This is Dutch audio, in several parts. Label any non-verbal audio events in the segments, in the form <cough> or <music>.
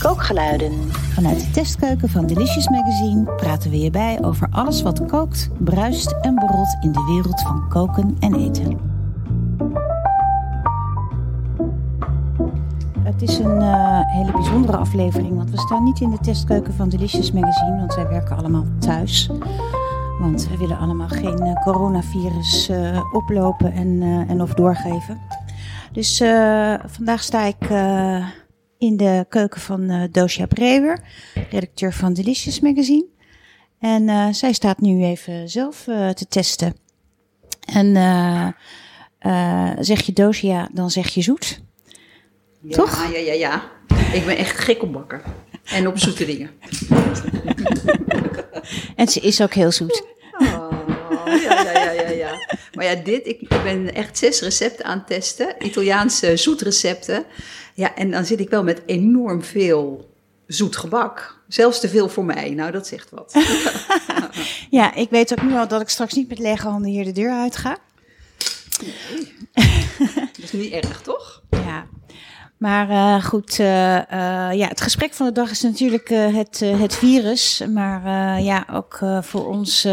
Kookgeluiden. Vanuit de testkeuken van Delicious Magazine praten we je bij over alles wat kookt, bruist en borrelt in de wereld van koken en eten. Het is een uh, hele bijzondere aflevering, want we staan niet in de testkeuken van Delicious Magazine, want wij werken allemaal thuis. Want we willen allemaal geen uh, coronavirus uh, oplopen en, en of doorgeven. Dus vandaag sta ik in de keuken van uh, Dosia Brewer, redacteur van Delicious Magazine. En uh, zij staat nu even zelf uh, te testen. En zeg je Dosia, dan zeg je zoet. Ja, Toch? Ja, ja, ja. Ik ben echt gek op bakken. En op zoete dingen. <laughs> en ze is ook heel zoet. Oh, ja, ja, ja, ja. Maar ja, dit, ik, ik ben echt zes recepten aan het testen. Italiaanse zoetrecepten. Ja, en dan zit ik wel met enorm veel zoet gebak. Zelfs te veel voor mij. Nou, dat zegt wat. <laughs> ja, ik weet ook nu al dat ik straks niet met lege handen hier de deur uit ga. Nee. dat is niet erg, toch? Ja. Maar uh, goed, uh, uh, ja, het gesprek van de dag is natuurlijk het, het virus. Maar ja, ook voor ons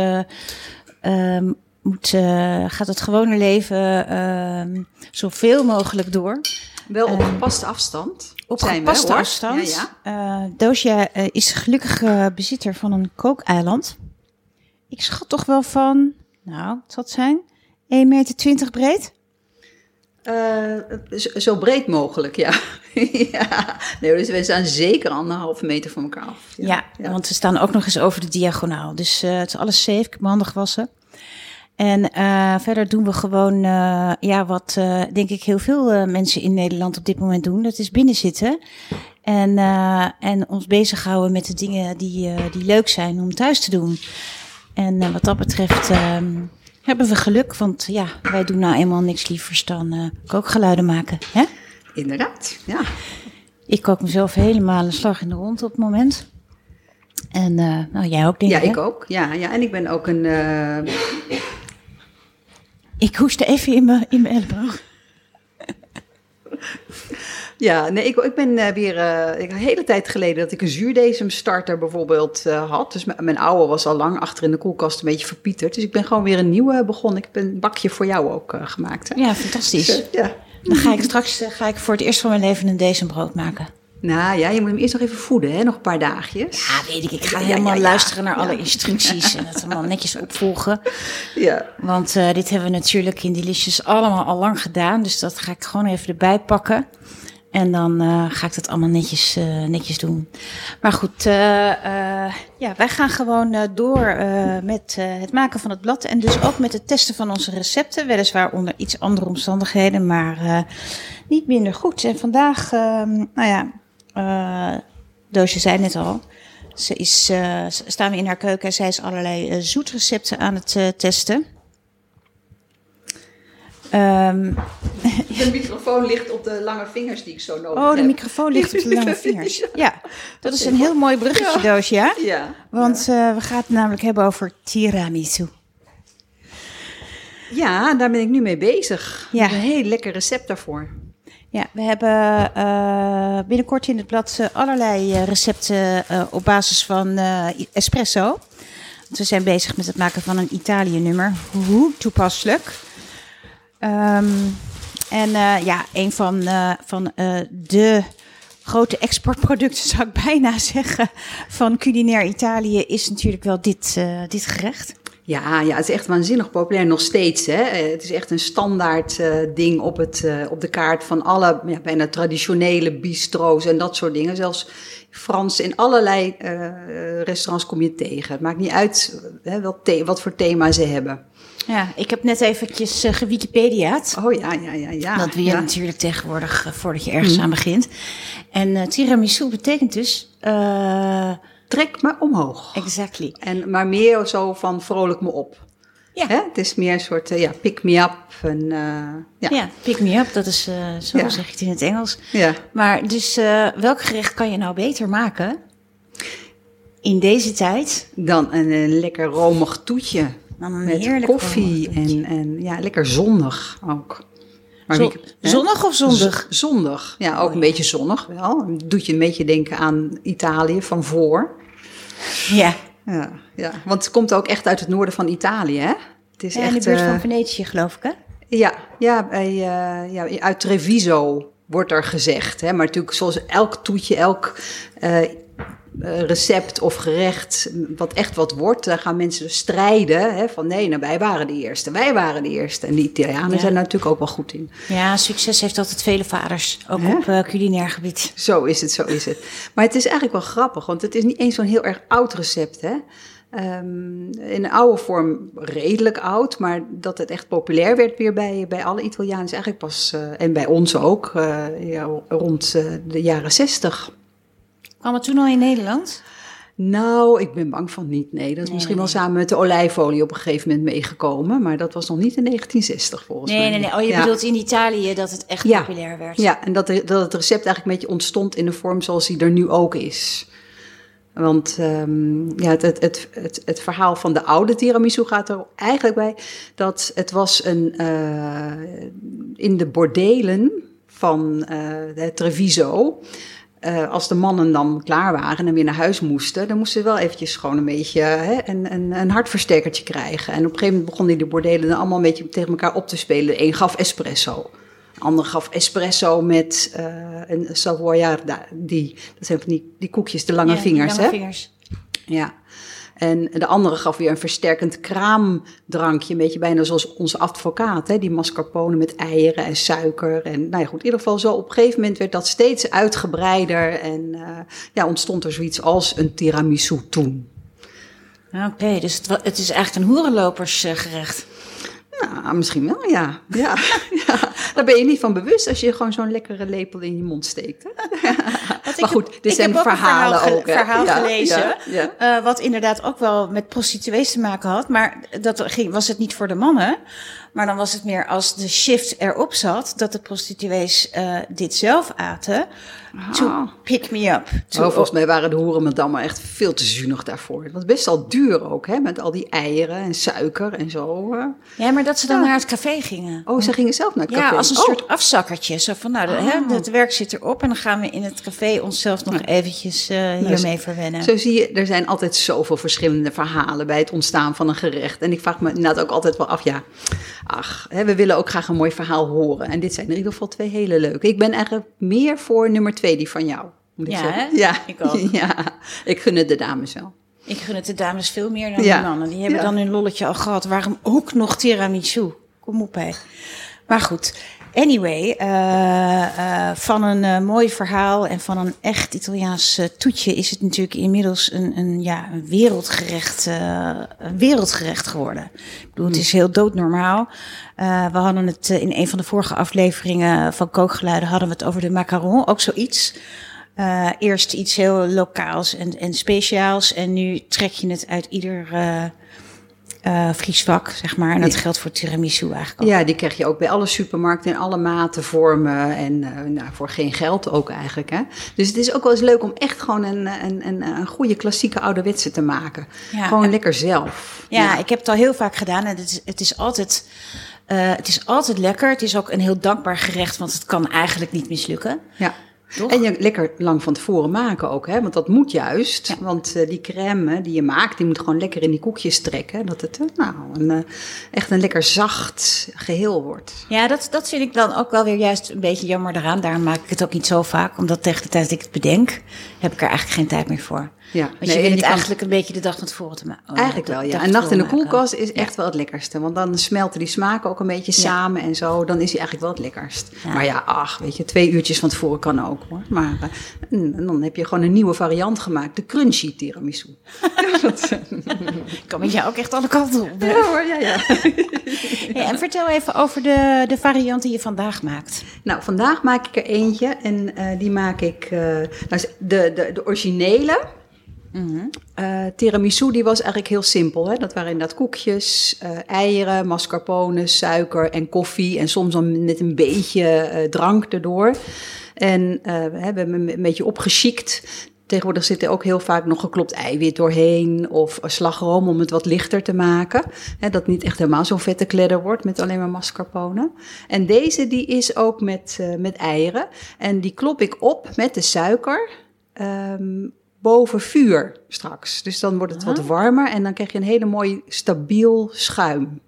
ehm, moet, gaat het gewone leven ehm, zoveel mogelijk door. Wel op gepaste afstand. Op zijn gepaste we, afstand. Ja, ja. Uh, Doosja uh, is gelukkig bezitter van een kookeiland. Ik schat toch wel van, nou, het zal zijn, 1,20 meter breed? Zo, breed mogelijk, ja. <laughs> ja. Nee, dus we staan zeker anderhalve meter van elkaar af. Ja, ja, ja. want we staan ook nog eens over de diagonaal. Dus het is alles safe, ik heb mijn handen gewassen. En uh, verder doen we gewoon, uh, ja, wat uh, denk ik heel veel mensen in Nederland op dit moment doen. Dat is binnenzitten en, en ons bezighouden met de dingen die, die leuk zijn om thuis te doen. En wat dat betreft hebben we geluk, want ja, wij doen nou eenmaal niks lievers dan kookgeluiden maken. Hè? Inderdaad, ja. Ik kook mezelf helemaal een slag in de rond op het moment. En nou, jij ook denk ja, ik, ik ook. Ja, ja, en ik ben ook een... Ik hoestte even in mijn, in mijn elleboog. Ja, nee, ik, ik ben uh, weer uh, een hele tijd geleden dat ik een zuurdesem-starter bijvoorbeeld uh, had. Dus mijn oude was al lang achter in de koelkast een beetje verpieterd. Dus ik ben gewoon weer een nieuwe begonnen. Ik heb een bakje voor jou ook gemaakt. Hè? Ja, fantastisch. Dus, ja. Dan ga ik straks ga ik voor het eerst van mijn leven een desembrood maken. Nou ja, je moet hem eerst nog even voeden, hè? nog een paar dagjes. Ja, weet ik. Ik ga helemaal ja, ja, luisteren naar alle instructies en het allemaal netjes opvolgen. <laughs> Ja. Want uh, dit hebben we natuurlijk in Delicious allemaal al lang gedaan. Dus dat ga ik gewoon even erbij pakken. En dan uh, ga ik dat allemaal netjes, uh, netjes doen. Maar goed, uh, ja, wij gaan gewoon door met het maken van het blad. En dus ook met het testen van onze recepten. Weliswaar onder iets andere omstandigheden, maar niet minder goed. En vandaag, ehm, nou ja, Doosje zei net al. Ze is, staan we in haar keuken en zij is allerlei zoetrecepten aan het testen. Um, de microfoon ligt op de lange vingers die ik zo nodig Oh, de heb. microfoon ligt op de lange <laughs> vingers. Ja, dat is een heel mooi bruggetje, ja. Doos, ja? Ja. Want uh, we gaan het namelijk hebben over tiramisu. Ja, daar ben ik nu mee bezig. Ja. Een heel lekker recept daarvoor. Ja, we hebben uh, binnenkort in het blad uh, allerlei recepten op basis van espresso. Want we zijn bezig met het maken van een Italië-nummer. Hoe toepasselijk. Um, en uh, ja, een van, uh, van uh, de grote exportproducten, zou ik bijna <laughs> zeggen, van culinair Italië is natuurlijk wel dit, dit gerecht. Ja, ja, het is echt waanzinnig populair nog steeds. Hè? Het is echt een standaard ding op, het, op de kaart van alle ja, bijna traditionele bistro's en dat soort dingen. Zelfs Frans in allerlei restaurants kom je tegen. Het maakt niet uit hè, wat, wat voor thema ze hebben. Ja, ik heb net eventjes uh, gewikipediaat. Oh ja, ja, ja, ja. Dat je ja. natuurlijk tegenwoordig uh, voordat je ergens mm. aan begint. En uh, tiramisu betekent dus... Trek me omhoog. Exactly. En, maar meer zo van vrolijk me op. Ja. Hè? Het is meer een soort ja, pick me up. En, ja. ja, pick me up, dat is, zo ja. zeg je het in het Engels. Ja. Maar dus welk gerecht kan je nou beter maken in deze tijd? Dan een, een lekker romig toetje. Dan een Met heerlijk koffie en, en ja, lekker zonnig ook. Maar Zon- wie- hè? zonnig of zondag? Z- zonnig, ja, ook een beetje zonnig wel. Doet je een beetje denken aan Italië van voor. Ja. Ja, ja, want het komt ook echt uit het noorden van Italië, hè? Het is ja, in echt, de buurt eh, van Venetië, geloof ik, hè? Ja, ja, bij, eh, ja, uit Treviso wordt er gezegd. Hè? Maar natuurlijk zoals elk toetje, elk eh, eh, recept of gerecht, wat echt wat wordt, daar gaan mensen dus strijden. Hè? Van nee, nou, wij waren de eerste, wij waren de eerste. En die Italianen Ja. zijn daar natuurlijk ook wel goed in. Ja, succes heeft altijd vele vaders, ook Hè? op eh, culinair gebied. Zo is het, zo is het. Maar het is eigenlijk wel grappig, want het is niet eens zo'n heel erg oud recept. Hè? Ehm, in een oude vorm redelijk oud, maar dat het echt populair werd weer bij, bij alle Italianen is eigenlijk pas, eh, en bij ons ook, eh, ja, rond eh, de jaren zestig. Kwam het toen al in Nederland? Nou, ik ben bang van niet. Nee, dat is Nee, misschien nee, wel samen met de olijfolie op een gegeven moment meegekomen, maar dat was nog niet in 1960 volgens Nee, mij. nee, nee. Oh, je Ja. bedoelt in Italië dat het echt Ja. populair werd. Ja, en dat, dat het recept eigenlijk een beetje ontstond in de vorm zoals hij er nu ook is. Want ehm, ja, het, het, het, het, het verhaal van de oude tiramisu gaat er eigenlijk bij dat het was een, eh, in de bordelen van de Treviso. Eh, als de mannen dan klaar waren en weer naar huis moesten, dan moesten ze wel eventjes gewoon een beetje hè, een, een, een hartversterkertje krijgen. En op een gegeven moment begonnen die bordelen dan allemaal een beetje tegen elkaar op te spelen. De een gaf espresso. De ander gaf espresso met eh, een savoiarda. Die, dat zijn van die, die koekjes, de lange Ja, vingers. lange hè? vingers. Ja. En de andere gaf weer een versterkend kraamdrankje. Een beetje bijna zoals onze advocaat. Hè? Die mascarpone met eieren en suiker. En nou ja, goed, in ieder geval zo. Op een gegeven moment werd dat steeds uitgebreider. En eh, ja, ontstond er zoiets als een tiramisu toen. Oké, dus het, het is eigenlijk een hoerenlopersgerecht. Nou, misschien wel, ja. ja. <laughs> ja. Daar ben je niet van bewust als je gewoon zo'n lekkere lepel in je mond steekt. <laughs> Maar goed, dit ik zijn heb ook verhalen verhaal, ge- ook. hè? verhaal Ja, gelezen. ja, eh, wat inderdaad ook wel met prostituees te maken had. Maar dat ging, was het niet voor de mannen. Maar dan was het meer als de shift erop zat. Dat de prostituees eh, dit zelf aten. To Ah. pick me up. To, Oh, volgens mij waren de hoeren met allemaal echt veel te zuinig daarvoor. Het was best al duur ook, hè? Met al die eieren en suiker en zo. hè. Ja, maar dat ze dan Ja. naar het café gingen. Oh, ze gingen zelf naar het café. Ja, als een Oh, soort afzakkertje. Zo van, nou, hè, Oh. het werk zit erop en dan gaan we in het café onszelf nog eventjes eh, hiermee verwennen. Zo zie je, er zijn altijd zoveel verschillende verhalen bij het ontstaan van een gerecht. En ik vraag me inderdaad ook altijd wel af, ja, ach, hè, we willen ook graag een mooi verhaal horen. En dit zijn in ieder geval twee hele leuke. Ik ben eigenlijk meer voor nummer twee, die van jou. Moet ik Ja, zeggen. hè? Ja, Ik ook. <laughs> Ja, ik gun het de dames wel. Ik gun het de dames veel meer dan Ja. de mannen. Die hebben Ja. dan hun lolletje al gehad. Waarom ook nog tiramisu? Kom op, hè. Maar goed, anyway, eh, eh, van een eh, mooi verhaal en van een echt Italiaans toetje is het natuurlijk inmiddels een, een, ja, een wereldgerecht, een wereldgerecht geworden. Ik bedoel, het is heel doodnormaal. We hadden het in een van de vorige afleveringen van Kookgeluiden hadden we het over de macaron, ook zoiets. Eerst iets heel lokaals en, en speciaals. En nu trek je het uit ieder eh eh, Fries vak, zeg maar. En dat geldt voor tiramisu eigenlijk ook. Ja, die krijg je ook bij alle supermarkten in alle maten, vormen en eh, nou, voor geen geld ook eigenlijk. Hè? Dus het is ook wel eens leuk om echt gewoon een, een, een, een goede klassieke ouderwetse te maken. Ja, gewoon en- lekker zelf. Ja, ik heb het al heel vaak gedaan. En het is, het is altijd... eh, het is altijd lekker. Het is ook een heel dankbaar gerecht, want het kan eigenlijk niet mislukken. Ja. Toch? En je lekker lang van tevoren maken ook, hè? want dat moet juist. Want eh, die crème die je maakt, die moet gewoon lekker in die koekjes trekken. Dat het eh, nou, een, eh, echt een lekker zacht geheel wordt. Ja, dat, dat vind ik dan ook wel weer juist een beetje jammer eraan. Daarom maak ik het ook niet zo vaak. Omdat tegen de tijd dat ik het bedenk, heb ik er eigenlijk geen tijd meer voor. Ja, Want nee, je en wil je het kan- eigenlijk een beetje de dag van tevoren te maken. Eigenlijk wel, ja. Een nacht in de koelkast is echt wel het lekkerste. Want dan smelten die smaken ook een beetje samen en zo. Dan is hij eigenlijk wel het lekkerst. Maar ja, ach, weet je, twee uurtjes van tevoren kan ook hoor. Maar eh, en dan heb je gewoon een nieuwe variant gemaakt. De crunchy tiramisu. <laughs> Dat- Ik kan met jou ook echt alle kanten op. ja hoor, ja, ja. <laughs> Hey, en vertel even over de, de variant die je vandaag maakt. Nou, vandaag maak ik er eentje. En eh, die maak ik... eh, nou, de, de, de originele... Eh, tiramisu die was eigenlijk heel simpel. Hè? Dat waren inderdaad koekjes, eh, eieren, mascarpone, suiker en koffie. En soms dan met een beetje eh, drank erdoor. En we hebben hem een beetje opgeschikt. tegenwoordig zit er ook heel vaak nog geklopt eiwit doorheen of slagroom om het wat lichter te maken. Hè, dat niet echt helemaal zo'n vette kledder wordt met alleen maar mascarpone. En deze die is ook met, met eieren. En die klop ik op met de suiker. Um, boven vuur straks. Dus dan wordt het wat warmer en dan krijg je een hele mooi stabiel schuim.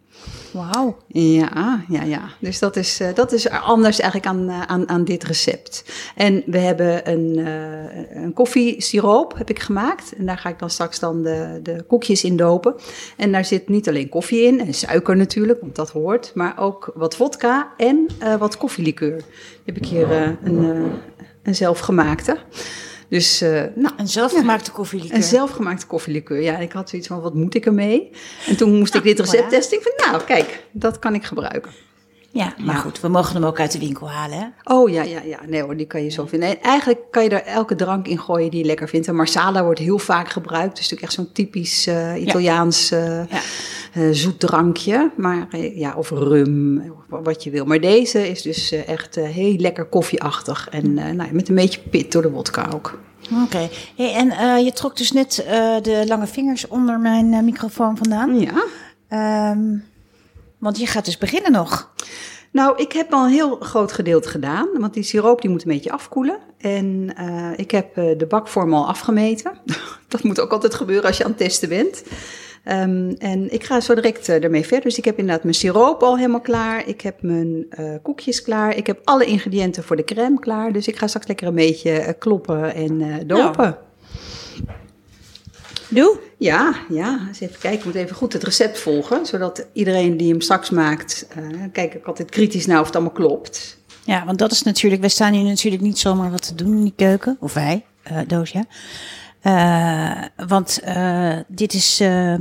Wauw. Ja, ja, ja. Dus dat is, uh, dat is anders eigenlijk aan, uh, aan, aan dit recept. En we hebben een, uh, een koffiesiroop heb ik gemaakt. En daar ga ik dan straks dan de, de koekjes in dopen. En daar zit niet alleen koffie in en suiker natuurlijk, want dat hoort. Maar ook wat vodka en wat koffielikeur. heb ik hier een, een zelfgemaakte. Dus, uh, nou, een zelfgemaakte koffielikeur. Een zelfgemaakte koffielikeur. Ja, ik had zoiets van, wat moet ik ermee? En toen moest ik dit recept testen. Ik van, nou, kijk, dat kan ik gebruiken. Ja, maar goed, we mogen hem ook uit de winkel halen, hè? Oh ja, ja, ja. Nee hoor, die kan je zo vinden. En eigenlijk kan je er elke drank in gooien die je lekker vindt. En marsala wordt heel vaak gebruikt. Het is natuurlijk echt zo'n typisch uh, Italiaans uh, ja. Uh, zoet drankje. Maar ja, of rum, wat je wil. Maar deze is dus echt heel lekker koffieachtig. En nou, met een beetje pit door de wodka ook. Oké. Okay. Hey, en je trok dus net de lange vingers onder mijn microfoon vandaan. Ja. Um, want je gaat dus beginnen nog. Nou, ik heb al een heel groot gedeelte gedaan, want die siroop die moet een beetje afkoelen. En ik heb de bakvorm al afgemeten. <laughs> dat moet ook altijd gebeuren als je aan het testen bent. Um, en ik ga zo direct uh, ermee verder. Dus ik heb inderdaad mijn siroop al helemaal klaar. Ik heb mijn koekjes klaar. Ik heb alle ingrediënten voor de crème klaar. Dus ik ga straks lekker een beetje kloppen en dopen. Nou. Doe. Ja, ja. Eens even kijken. Ik moet even goed het recept volgen. Zodat iedereen die hem straks maakt. Kijk ik altijd kritisch naar of het allemaal klopt. Ja, want dat is natuurlijk. Wij staan hier natuurlijk niet zomaar wat te doen in die keuken. Of wij, Doosja. Uh, want uh, dit is uh,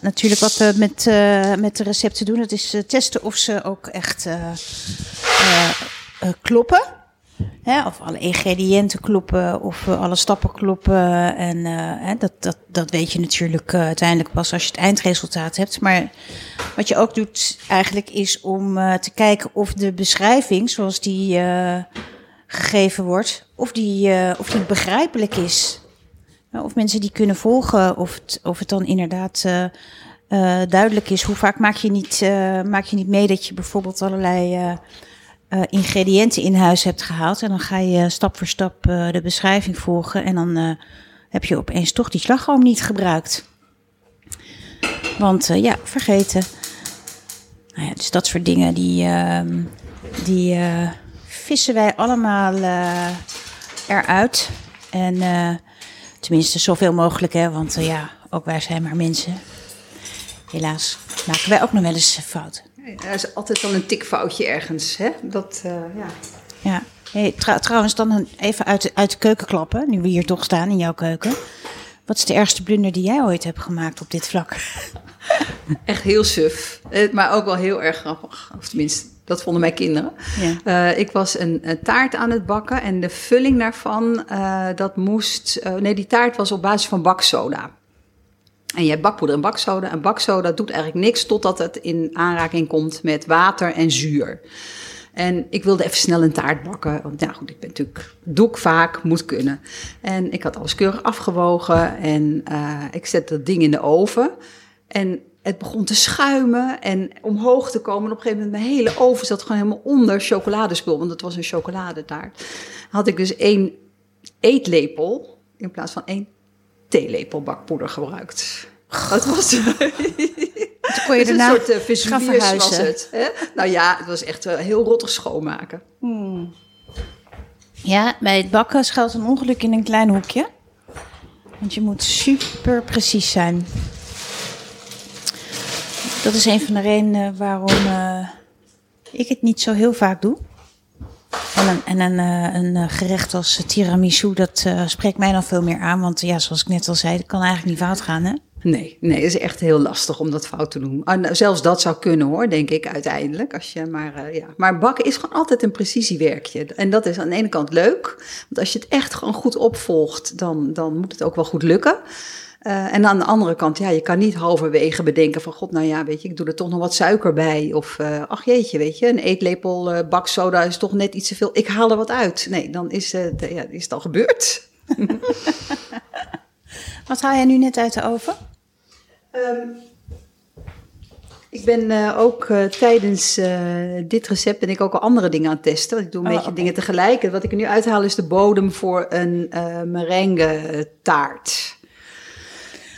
natuurlijk wat we met, met de recepten doen. Het is testen of ze ook echt kloppen. Hè, of alle ingrediënten kloppen, of alle stappen kloppen. En hè, dat, dat, dat weet je natuurlijk uiteindelijk pas als je het eindresultaat hebt. Maar wat je ook doet eigenlijk is om te kijken of de beschrijving zoals die gegeven wordt, of die, of die begrijpelijk is. Of mensen die kunnen volgen, of het, of het dan inderdaad duidelijk is. Hoe vaak maak je, niet, maak je niet mee dat je bijvoorbeeld allerlei ingrediënten in huis hebt gehaald. En dan ga je stap voor stap de beschrijving volgen. En dan heb je opeens toch die slagroom niet gebruikt. Want ja, vergeten. Nou ja, dus dat soort dingen, die, ehm, die vissen wij allemaal eruit. En tenminste zoveel mogelijk, hè. Want ja, ook wij zijn maar mensen. Helaas maken wij ook nog wel eens fouten. Er is altijd wel een tikfoutje ergens, hè? Dat, ja. Ja. Hey, trouwens, dan even uit de, uit de keuken klappen, nu we hier toch staan in jouw keuken. Wat is de ergste blunder die jij ooit hebt gemaakt op dit vlak? <laughs> Echt heel suf, eh, maar ook wel heel erg grappig. Of tenminste, dat vonden mijn kinderen. Ja. Uh, ik was een, een, taart aan het bakken en de vulling daarvan, uh, dat moest... Uh, nee, die taart was op basis van baksoda. En je hebt bakpoeder en baksoda. En baksoda doet eigenlijk niks totdat het in aanraking komt met water en zuur. En ik wilde even snel een taart bakken. Want ja, goed, ik ben natuurlijk, doe ik vaak, moet kunnen. En ik had alles keurig afgewogen. En ik zette dat ding in de oven. En het begon te schuimen en omhoog te komen. En op een gegeven moment, mijn hele oven zat gewoon helemaal onder chocoladespul. Want het was een chocoladetaart. Had ik dus één eetlepel in plaats van één theelepel bakpoeder gebruikt. Dat was. Toen kon je een soort uh, Vesuvius was het. Hè? Nou ja, het was echt uh, heel rottig schoonmaken. Hmm. Ja, bij het bakken schuilt een ongeluk in een klein hoekje. Want je moet super precies zijn. Dat is een van de redenen waarom uh, ik het niet zo heel vaak doe. En een, en een, eh, een eh, gerecht als tiramisu, dat spreekt mij nog veel meer aan. Want ja, zoals ik net al zei, dat kan eigenlijk niet fout gaan, hè? Nee, nee, het is echt heel lastig om dat fout te doen. En zelfs dat zou kunnen hoor, denk ik uiteindelijk. Als je maar, ja. maar bakken is gewoon altijd een precisiewerkje. En dat is aan de ene kant leuk. Want als je het echt gewoon goed opvolgt, dan, dan moet het ook wel goed lukken. Uh, en aan de andere kant, ja, je kan niet halverwege bedenken van, god, nou ja, weet je, ik doe er toch nog wat suiker bij. Of, uh, ach jeetje, weet je, een eetlepel uh, baksoda is toch net iets te veel. Ik haal er wat uit. Nee, dan is, ja, is het al gebeurd. <laughs> Wat haal jij nu net uit de oven? Ehm, ik ben eh, ook uh, tijdens uh, dit recept ben ik ook al andere dingen aan het testen. Want ik doe een Oh, beetje dingen tegelijk. En wat ik er nu uithaal is de bodem voor een merengue taart.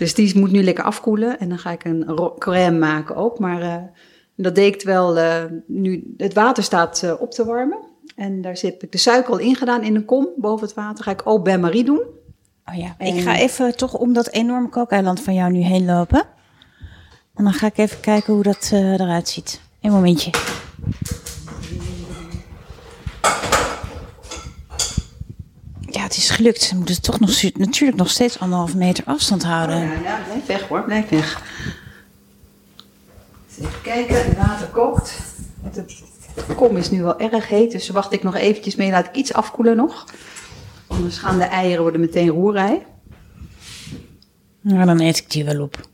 Dus die moet nu lekker afkoelen. En dan ga ik een crème maken ook. Maar dat deed ik wel nu het water staat op te warmen. En daar zit ik de suiker al in gedaan in een kom boven het water. Ga ik au bain marie doen. Oh ja, En- ik ga even toch om dat enorme kookeiland van jou nu heen lopen. En dan ga ik even kijken hoe dat eh, eruit ziet. Een momentje. Het is gelukt. We moeten toch nog, natuurlijk nog steeds anderhalve meter afstand houden. Ja, ja, blijf weg hoor, blijf weg. Even kijken, het water kookt. De kom is nu wel erg heet, dus wacht ik nog eventjes mee. Laat ik iets afkoelen nog. Anders gaan de eieren worden meteen roerei. Nou, dan eet ik die wel op.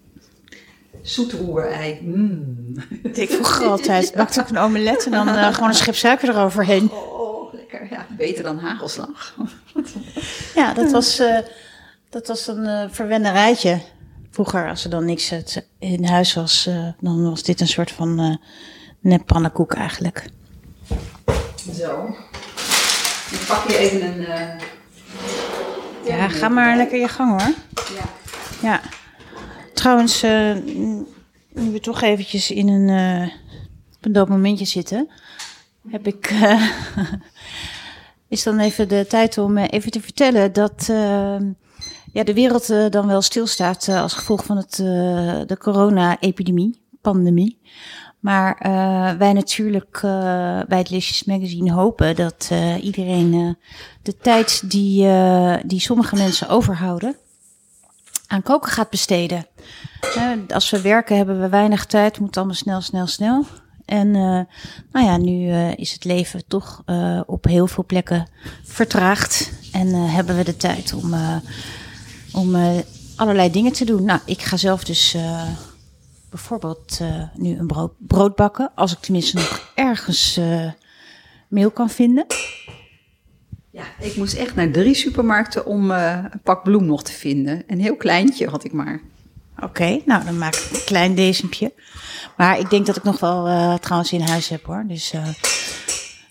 Zoet roerei. Mm. Ik vroeger altijd. Bakte ik een omelet en dan eh, gewoon een schep suiker eroverheen. Oh, lekker. Ja, beter dan hagelslag. Ja, dat was, eh, dat was een eh verwennerijtje. Vroeger, als er dan niks het- in huis was, eh, dan was dit een soort van eh nep pannenkoek eigenlijk. Zo. Ik pak hier even een... eh, Ja, ga maar lekker je gang hoor. Ja. Ja. Trouwens, eh, nu we toch eventjes in een, eh, op een dood momentje zitten, heb ik. <laughs> is dan even de tijd om eh, even te vertellen dat eh, ja, de wereld eh, dan wel stilstaat eh, als gevolg van het, de corona-epidemie, pandemie. Maar wij natuurlijk bij het Licious Magazine hopen dat iedereen de tijd die, die sommige mensen overhouden aan koken gaat besteden. Als we werken hebben we weinig tijd, moet allemaal snel, snel, snel. En eh, nou ja, nu eh, is het leven toch eh, op heel veel plekken vertraagd. En hebben we de tijd om, om allerlei dingen te doen. Nou, ik ga zelf dus bijvoorbeeld nu een brood, bakken. Als ik tenminste nog ergens meel kan vinden. Ja, ik moest echt naar drie supermarkten om een pak bloem nog te vinden. Een heel kleintje had ik maar. Oké, nou dan maak ik een klein decempje. Maar ik denk dat ik nog wel eh, trouwens in huis heb hoor. Dus eh,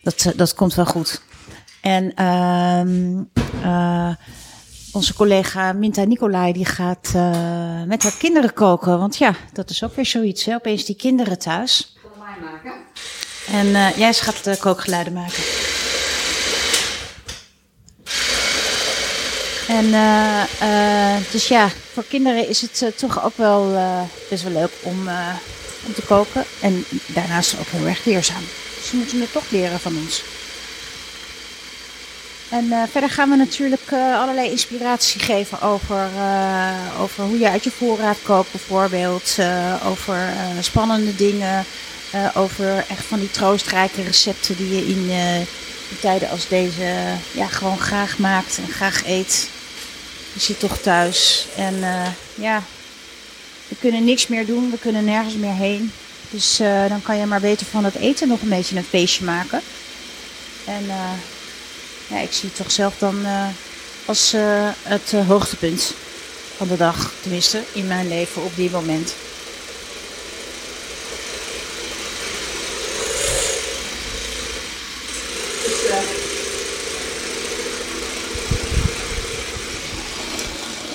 dat, eh, dat komt wel goed. En ehm, eh, onze collega Minta Nicolai die gaat met haar kinderen koken. Want ja, dat is ook weer zoiets. Hè? Opeens die kinderen thuis. Voor mij maken. En jij gaat de kookgeluiden maken. En eh, eh, dus ja, voor kinderen is het eh, toch ook wel best wel leuk om, om te koken. En daarnaast ook heel erg leerzaam. Ze moeten het toch leren van ons. En verder gaan we natuurlijk allerlei inspiratie geven over, over hoe je uit je voorraad kookt bijvoorbeeld. over spannende dingen. over echt van die troostrijke recepten die je in, tijden als deze ja, gewoon graag maakt en graag eet. Je zit toch thuis. En eh, ja, we kunnen niks meer doen. We kunnen nergens meer heen. Dus eh, dan kan je maar beter van het eten nog een beetje een feestje maken. En eh, ja, ik zie het toch zelf dan als het hoogtepunt van de dag. Tenminste, in mijn leven op dit moment.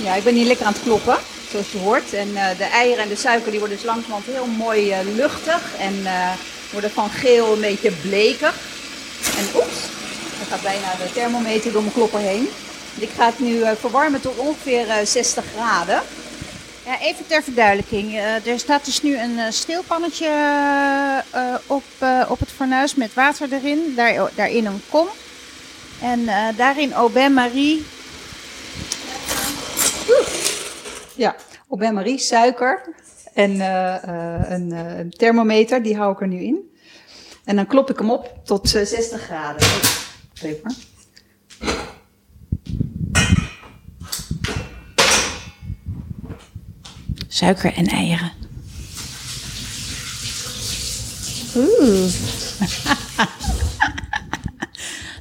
Ja, ik ben hier lekker aan het kloppen, zoals je hoort. En eh, de eieren en de suiker die worden dus langzamerhand heel mooi eh, luchtig. En eh, worden van geel een beetje bleker. En oeps, er gaat bijna de thermometer door mijn klopper heen. Ik ga het nu verwarmen tot ongeveer eh, 60 graden. Ja, even ter verduidelijking. Er staat dus nu een steelpannetje op, op het fornuis met water erin. Daar, daarin een kom. En daarin au bain Marie. Ja, op marie, suiker en eh, eh, een, eh, een thermometer, die hou ik er nu in. En dan klop ik hem op tot eh, 60 graden. Even maar. Suiker en eieren. Oeh.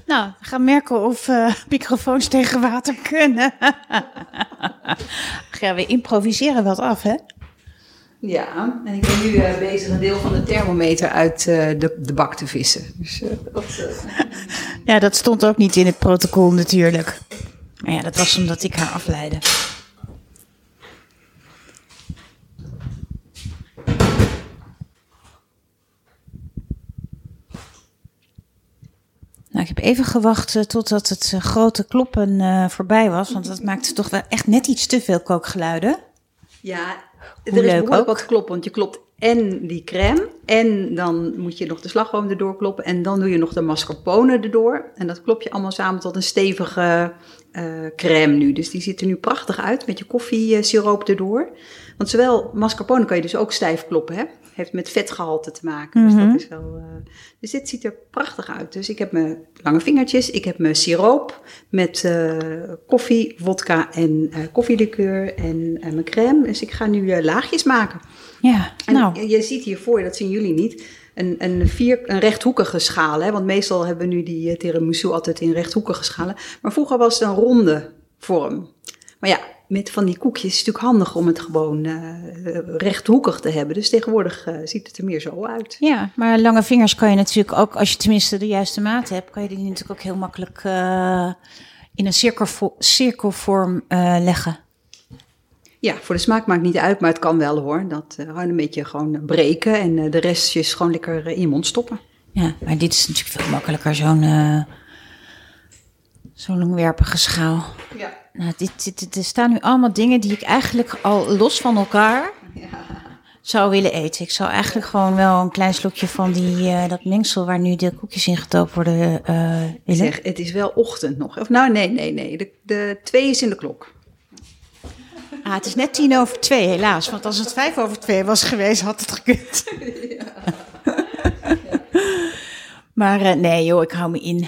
Nou, we gaan merken of uh, microfoons tegen water kunnen. <laughs> ja, we improviseren wat af, hè? Ja, en ik ben nu uh, bezig een deel van de thermometer uit uh, de, de bak te vissen. Dus, dat, <laughs> ja, dat stond ook niet in het protocol natuurlijk. Maar ja, dat was omdat ik haar afleidde. Nou, ik heb even gewacht uh, totdat het uh, grote kloppen uh, voorbij was. Want dat maakte toch wel echt net iets te veel kookgeluiden. Ja, Hoe er is behoorlijk ook. wat kloppen. Want je klopt en die crème. En dan moet je nog de slagroom erdoor kloppen. En dan doe je nog de mascarpone erdoor. En dat klop je allemaal samen tot een stevige crème nu. Dus die ziet er nu prachtig uit met je koffiesiroop erdoor. Want zowel mascarpone kan je dus ook stijf kloppen, hè? Heeft met vetgehalte te maken. Dus, dat mhm. is wel, uh, dus dit ziet er prachtig uit. Dus ik heb mijn lange vingertjes, ik heb mijn siroop met uh, koffie, vodka en uh, koffielikeur en mijn crème. Dus ik ga nu laagjes maken. Ja, en nou. Je ziet hiervoor, dat zien jullie niet, een, een, vier, een rechthoekige schaal. Hè? Want meestal hebben we nu die tiramisu altijd in rechthoekige schalen. Maar vroeger was het een ronde vorm. Maar ja, met van die koekjes is het natuurlijk handig om het gewoon uh, rechthoekig te hebben. Dus tegenwoordig uh, ziet het er meer zo uit. Ja, maar lange vingers kan je natuurlijk ook, als je tenminste de juiste maat hebt, kan je die natuurlijk ook heel makkelijk uh, in een cirkelvo cirkelvorm leggen. Ja, voor de smaak maakt niet uit, maar het kan wel hoor. Dat gewoon een beetje gewoon breken en de restjes gewoon lekker in je mond stoppen. Ja, maar dit is natuurlijk veel makkelijker, zo'n zo'n langwerpige schaal. Ja. Nou, dit, dit, er staan nu allemaal dingen die ik eigenlijk al los van elkaar ja. zou willen eten. Ik zou eigenlijk gewoon wel een klein slokje van die, uh, dat mengsel waar nu de koekjes in gedoopt worden uh, willen. Zeg, het is wel ochtend nog. Of nou, nee, nee, nee. De, de twee is in de klok. Ah, het is net tien over twee, helaas. Want als het vijf over twee was geweest, had het gekund. <laughs> Ja. maar uh, nee, joh, ik hou me in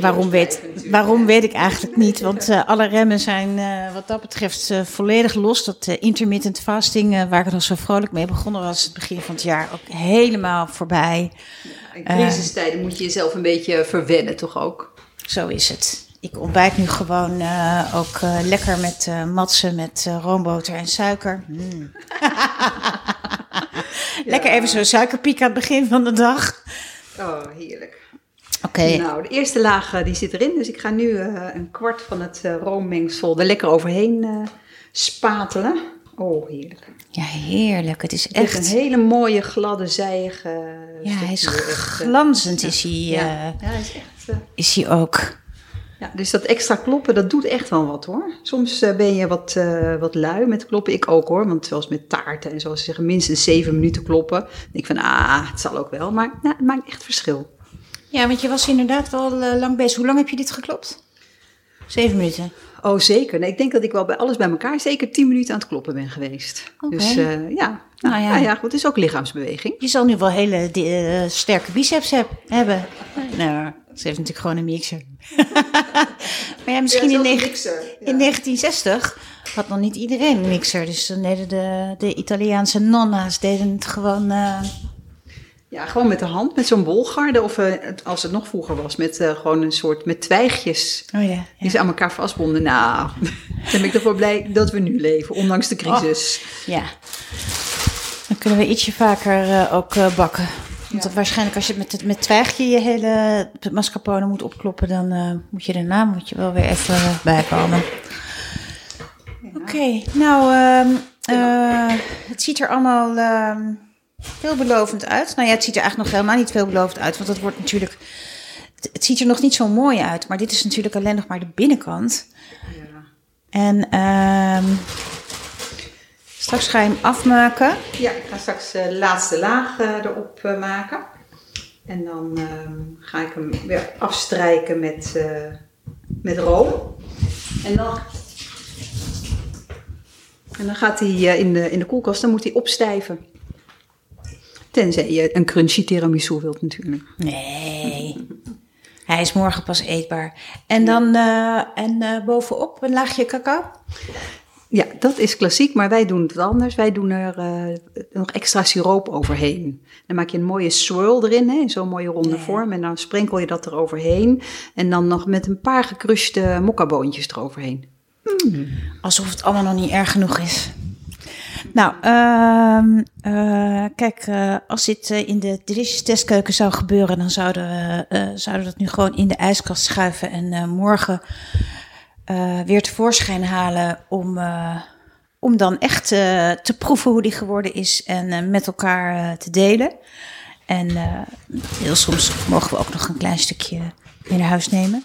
waarom weet, waarom weet ik eigenlijk niet. Want uh, alle remmen zijn uh, wat dat betreft uh, volledig los. Dat intermittent fasting, waar ik nog zo vrolijk mee begonnen was, het begin van het jaar, ook helemaal voorbij. Ja, in crisistijden moet je jezelf een beetje verwennen, toch ook? Zo is het. Ik ontbijt nu gewoon ook lekker met matsen met roomboter en suiker. Mm. <laughs> lekker even zo'n suikerpiek aan het begin van de dag. Oh, heerlijk. Oké. Nou, de eerste laag uh, die zit erin. Dus ik ga nu uh, een kwart van het uh, roommengsel er lekker overheen spatelen. Oh, heerlijk. Ja, heerlijk. Het is echt... een hele mooie, gladde, zijige... Ja, hij is glanzend is hij. ja. ja, hij is echt... is hij ook. Ja, dus dat extra kloppen, dat doet echt wel wat hoor. Soms ben je wat, wat lui met kloppen. Ik ook hoor, want zoals met taarten en zoals ze zeggen, minstens zeven minuten kloppen. Dan denk ik van, ah, het zal ook wel. Maar nou, het maakt echt verschil. Ja, want je was inderdaad wel uh, lang bezig. Hoe lang heb je dit geklopt? Zeven minuten. Oh, zeker. Nee, ik denk dat ik wel bij alles bij elkaar zeker tien minuten aan het kloppen ben geweest. Okay. Dus uh, ja. Nou, nou, ja. Nou ja, goed. Het is ook lichaamsbeweging. Je zal nu wel hele uh, sterke biceps heb, hebben. Nou, ze heeft natuurlijk gewoon een mixer. <laughs> maar ja, misschien ja, in, mixer, ja. in 1960 had nog niet iedereen een mixer. Dus dan deden de, de Italiaanse nonna's deden het gewoon... Uh, ja, gewoon met de hand, met zo'n bolgarde. Of uh, als het nog vroeger was, met uh, gewoon een soort met twijgjes. Oh ja, ja. Die ze aan elkaar vastbonden. Nou, <laughs> dan ben ik toch wel blij dat we nu leven, ondanks de crisis. Oh, ja, dan kunnen we ietsje vaker uh, ook bakken. Want ja. waarschijnlijk als je met het met twijgje je hele mascarpone moet opkloppen, dan moet je daarna moet je wel weer even bijkomen. Oké, okay, nou, um, het ziet er allemaal... Veelbelovend uit. Nou ja, het ziet er eigenlijk nog helemaal niet veelbelovend uit, want het wordt natuurlijk. Het, ziet er nog niet zo mooi uit, maar dit is natuurlijk alleen nog maar de binnenkant. Ja. En um, straks ga je hem afmaken. Ja, ik ga straks de uh, laatste laag uh, erop uh, maken. En dan um, ga ik hem weer afstrijken met, met room. En dan en dan gaat hij in, de, in de koelkast, dan moet hij opstijven. Tenzij je een crunchy tiramisu wilt natuurlijk. Nee. Hij is morgen pas eetbaar. En dan uh, en, uh, bovenop een laagje cacao? Ja, dat is klassiek, maar wij doen het anders. Wij doen er uh, nog extra siroop overheen. Dan maak je een mooie swirl erin, hè, in zo'n mooie ronde vorm. En dan sprenkel je dat eroverheen. En dan nog met een paar gekruste mokkaboontjes eroverheen. Mm. Alsof het allemaal nog niet erg genoeg is. Nou, uh, kijk, uh, als dit in de delicious zou gebeuren, dan zouden we, zouden dat nu gewoon in de ijskast schuiven en morgen weer tevoorschijn halen om, om dan echt te proeven hoe die geworden is en met elkaar te delen. En heel soms mogen we ook nog een klein stukje mee naar huis nemen.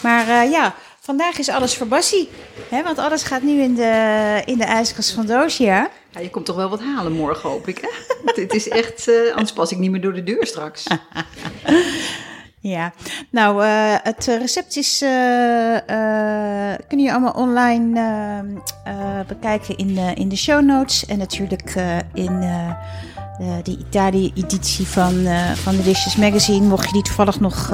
Maar ja, Vandaag is alles voor Bassie. Hè? Want alles gaat nu in de, in de ijskast van Doosja. Ja, je komt toch wel wat halen morgen, hoop ik. Hè? <laughs> Het is echt, uh, anders pas ik niet meer door de deur straks. <laughs> ja, nou, uh, het recept is, uh, kun je allemaal online bekijken in, in de show notes. En natuurlijk in de Italië-editie van, van Delicious Magazine. Mocht je die toevallig nog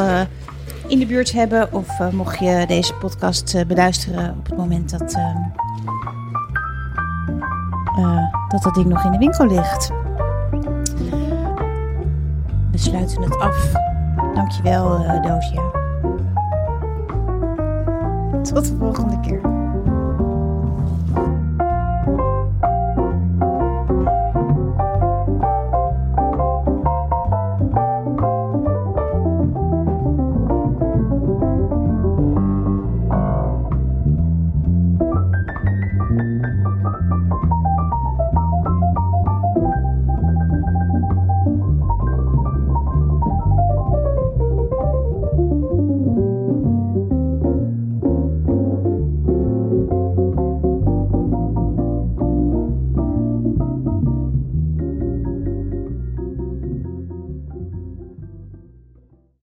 in de buurt hebben. Of uh, mocht je deze podcast uh, beluisteren op het moment dat, uh, dat dat ding nog in de winkel ligt. We sluiten het af. Dankjewel, Doosje. Tot de volgende keer.